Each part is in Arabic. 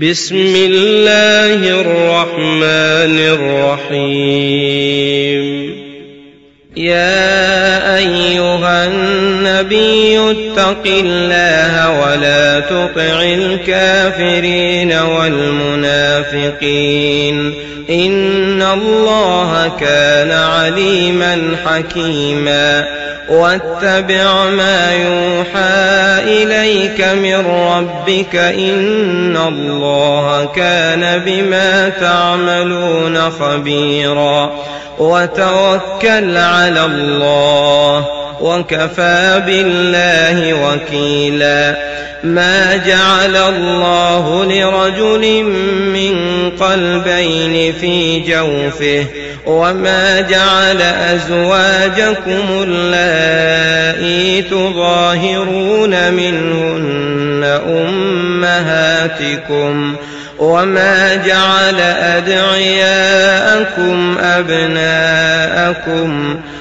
بسم الله الرحمن الرحيم يا ايها النبي اتق الله ولا تطع الكافرين والمنافقين ان الله كان عليما حكيما واتبع ما يوحى إليك من ربك إن الله كان بما تعملون خبيرا وتوكل على الله وكفى بالله وكيلا ما جعل الله لرجل من قلبين في جوفه وما جعل أزواجكم اللائي تظاهرون منهن أمهاتكم وما جعل أدعياءكم أبناءكم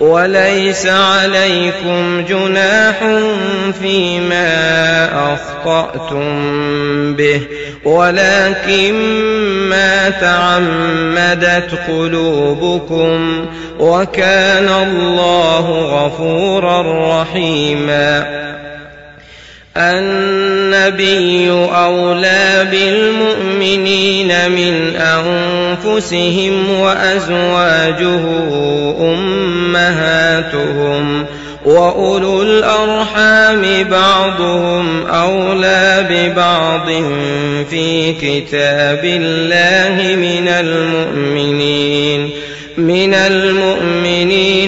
وليس عليكم جناح فيما أخطأتم به ولكن ما تعمدت قلوبكم وكان الله غفورا رحيما. النبي أولى بالمؤمنين من أنفسهم وأزواجه أمهاتهم وأولو الأرحام بعضهم أولى ببعض في كتاب الله من المؤمنين من المؤمنين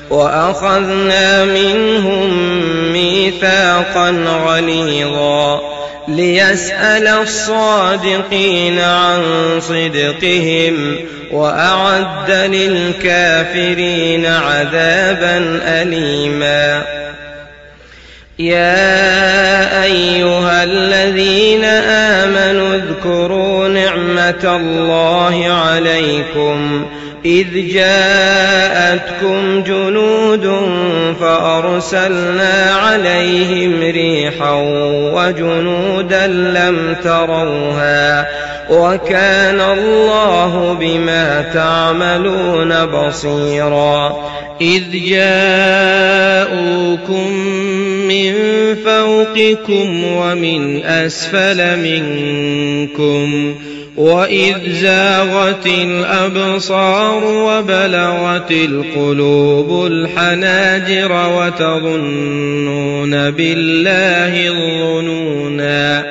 وأخذنا منهم ميثاقا غليظا ليسأل الصادقين عن صدقهم وأعد للكافرين عذابا أليما. يا أيها الذين آمنوا اذكروا نعمة الله عليكم إذ جاءتكم جنود فأرسلنا عليهم ريحا وجنودا لم تروها وكان الله بما تعملون بصيرا إذ جاءوكم من فوقكم ومن أسفل منكم وإذ زاغت الأبصار وبلغت القلوب الحناجر وتظنون بالله الظنونا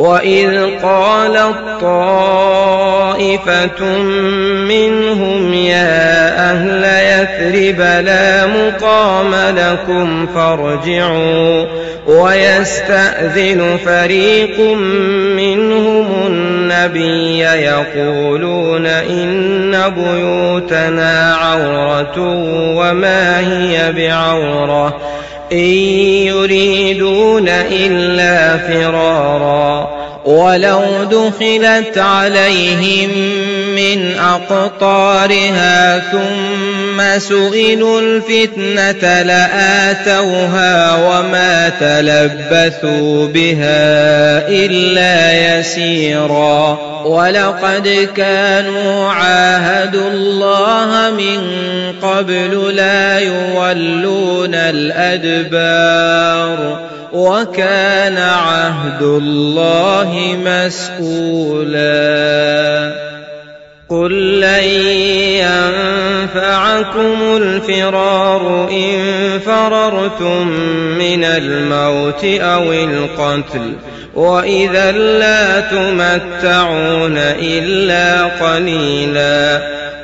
وإذ قالت طائفة منهم يا أهل يثرب لا مقام لكم فارجعوا ويستأذن فريق منهم النبي يقولون إن بيوتنا عورة وما هي بعورة إن يريدون إلا فرارا ولو دخلت عليهم من أقطارها ثم سئلوا الفتنة لآتوها وما تلبثوا بها إلا يسيرا ولقد كانوا عاهدوا الله من قبل لا يولون الأدبار وكان عهد الله مسؤولا. قل لن ينفعكم الفرار إن فررتم من الموت أو القتل وإذا لا تمتعون إلا قليلا.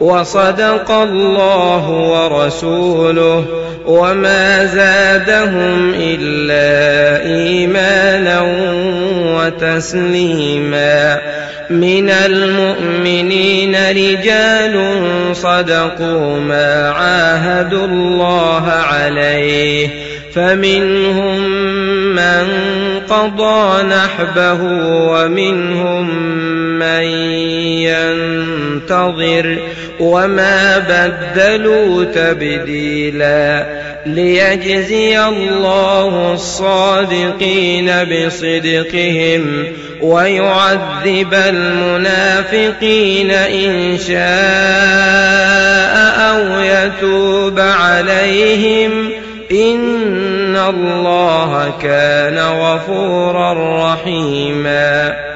وصدق الله ورسوله وما زادهم إلا إيمانا وتسليما. من المؤمنين رجال صدقوا ما عاهدوا الله عليه. فمنهم من قضى نحبه ومنهم من ينتظر وما بدلوا تبديلا ليجزي الله الصادقين بصدقهم ويعذب المنافقين إن شاء أو يتوب عليهم إن الله كان غفورا رحيما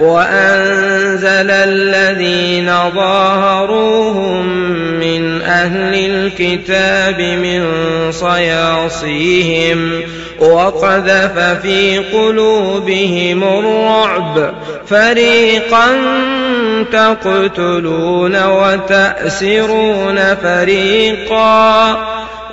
وأنزل الذين ظاهروهم من أهل الكتاب من صياصيهم وقذف في قلوبهم الرعب. فريقا تقتلون وتأسرون فريقا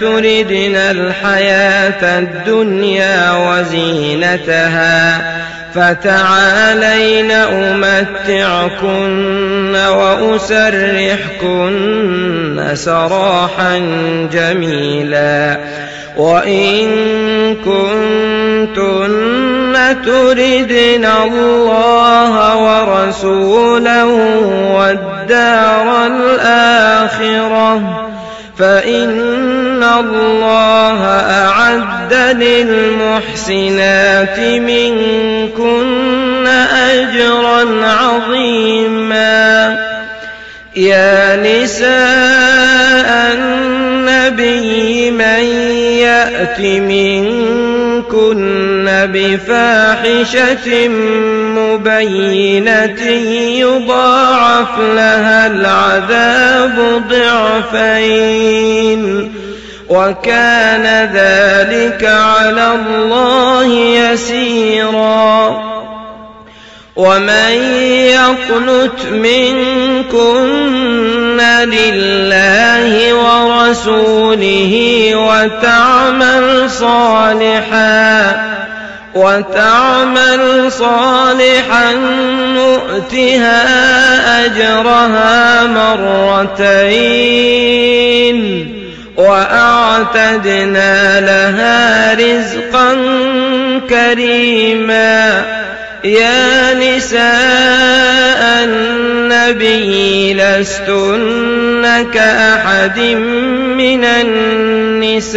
تردن الحياة الدنيا وزينتها فتعالين أمتعكن وأسرحكن سراحا جميلا. وإن كنتن تردن الله ورسوله والدار الآخرة فإن الله أعد للمحسنات منكن أجرا عظيما. يا نساء النبي من يأت منكن بفاحشة مبينة يضاعف لها العذاب ضعفين. وكان ذلك على الله يسيرا. ومن يقنت منكن لله ورسوله وتعمل صالحا وتعمل صالحا نؤتها أجرها مرتين وأعتدنا لها رزقا كريما. يا نساء النبي لستن كأحد من النساء.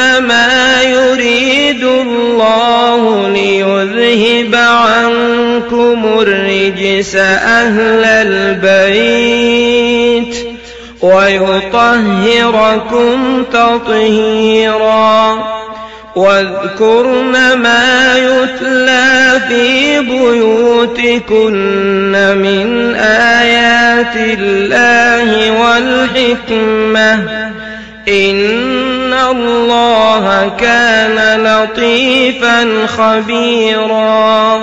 إنما يريد الله ليذهب عنكم الرجس أهل البيت ويطهركم تطهيرا واذكرن ما يتلى في بيوتكن من آيات الله والحكمة إن الله كان لطيفا خبيرا.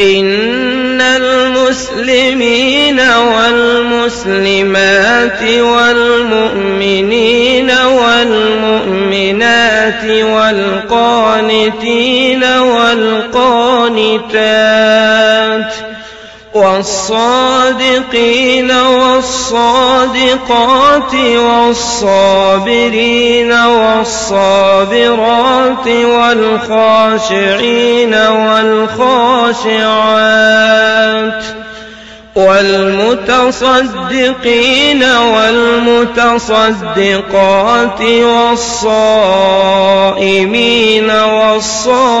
إن المسلمين والمسلمات والمؤمنين والمؤمنات والقانتين والقانتات والصادقين والصادقات والصابرين والصابرات والخاشعين والخاشعات والمتصدقين والمتصدقات والصائمين والصائمات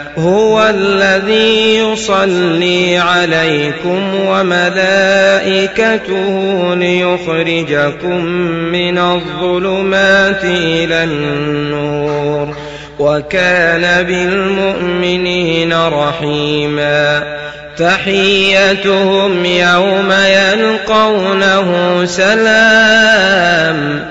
هو الذي يصلي عليكم وملائكته ليخرجكم من الظلمات إلى النور وكان بالمؤمنين رحيما تحيتهم يوم يلقونه سلام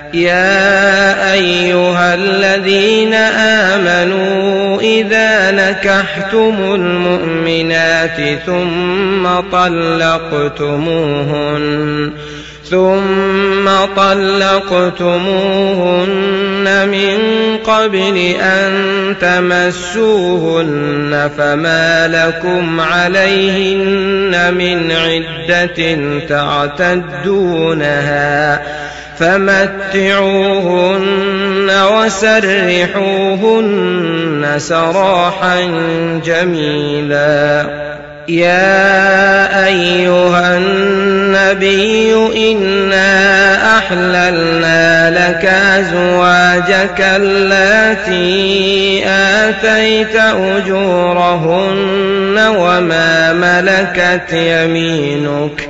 يا أيها الذين آمنوا إذا نكحتم المؤمنات ثم طلقتموهن ثم طلقتموهن من قبل أن تمسوهن فما لكم عليهن من عدة تعتدونها. فمتعوهن وسرحوهن سراحا جميلا. يا أيها النبي إنا أحللنا لك أزواجك اللاتي آتيت أجورهن وما ملكت يمينك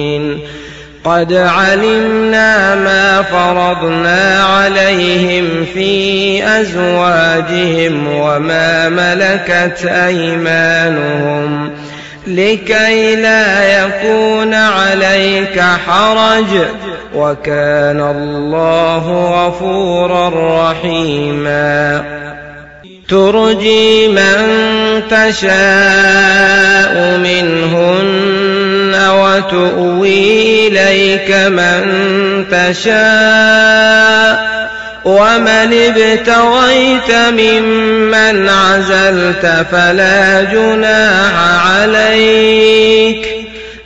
قد علمنا ما فرضنا عليهم في أزواجهم وما ملكت أيمانهم لكي لا يكون عليك حرج وكان الله غفورا رحيما ترجي من تشاء منهن وتؤوي إليك من تشاء ومن ابتغيت ممن عزلت فلا جناح عليك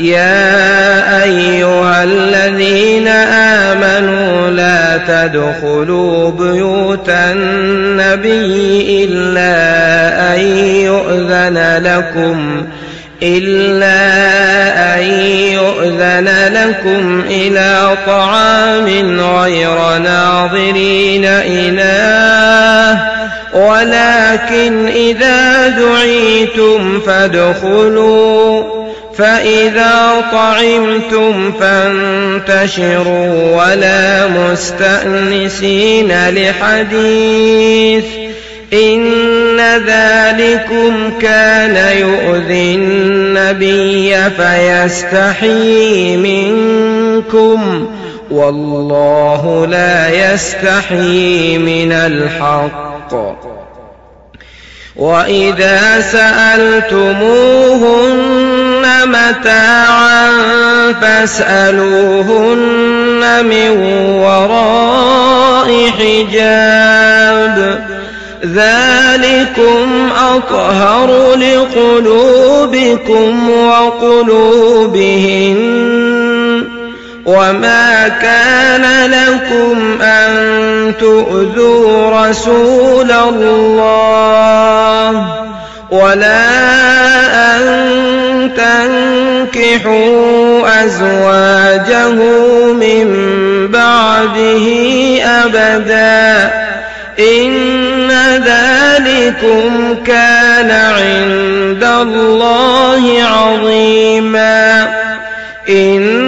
يا أيها الذين آمنوا لا تدخلوا بيوت النبي إلا أن يؤذن لكم إلا أن يؤذن لكم إلى طعام غير ناظرين إله ولكن إذا دعيتم فادخلوا فإذا طعمتم فانتشروا ولا مستأنسين لحديث إن ذلكم كان يؤذي النبي فيستحيي منكم والله لا يستحيي من الحق. وإذا سألتموهن متاعا فاسألوهن من وراء حجاب. ذلكم أطهر لقلوبكم وقلوبهن. وما كان لكم أن تؤذوا رسول الله. ولا أن تنكحوا أزواجه من بعده أبدا إن ذلكم كان عند الله عظيما إن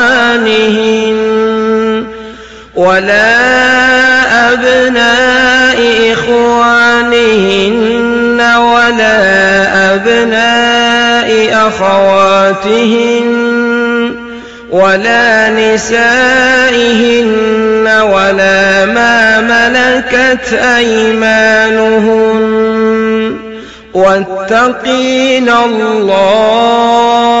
ولا أبناء إخوانهن ولا أبناء أخواتهن ولا نسائهن ولا ما ملكت أيمانهن. واتقين الله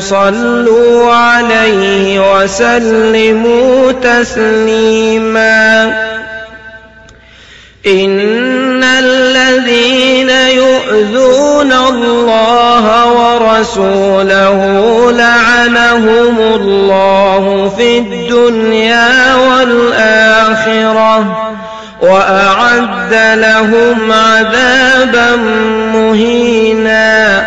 صلوا عليه وسلموا تسليما. إن الذين يؤذون الله ورسوله لعنهم الله في الدنيا والآخرة وأعد لهم عذابا مهينا.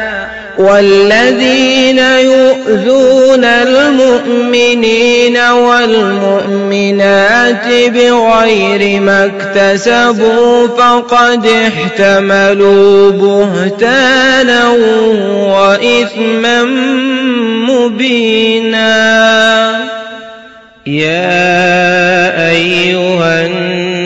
والذين يؤذون المؤمنين والمؤمنات بغير ما اكتسبوا فقد احتملوا بهتانا وإثما مبينا. يا أيها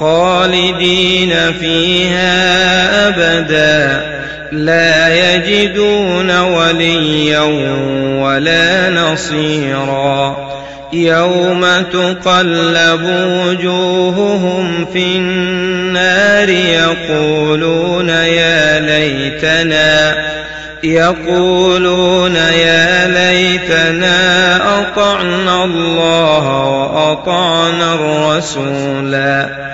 خالدين فيها أبدا. لا يجدون وليا ولا نصيرا. يوم تقلب وجوههم في النار يقولون يا ليتنا يقولون يا ليتنا أطعنا الله وأطعنا الرسولا.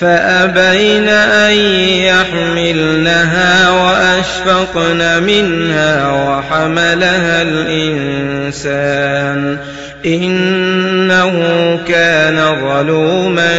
فأبين أن يحملنها وأشفقن منها وحملها الإنسان إنه كان ظلوما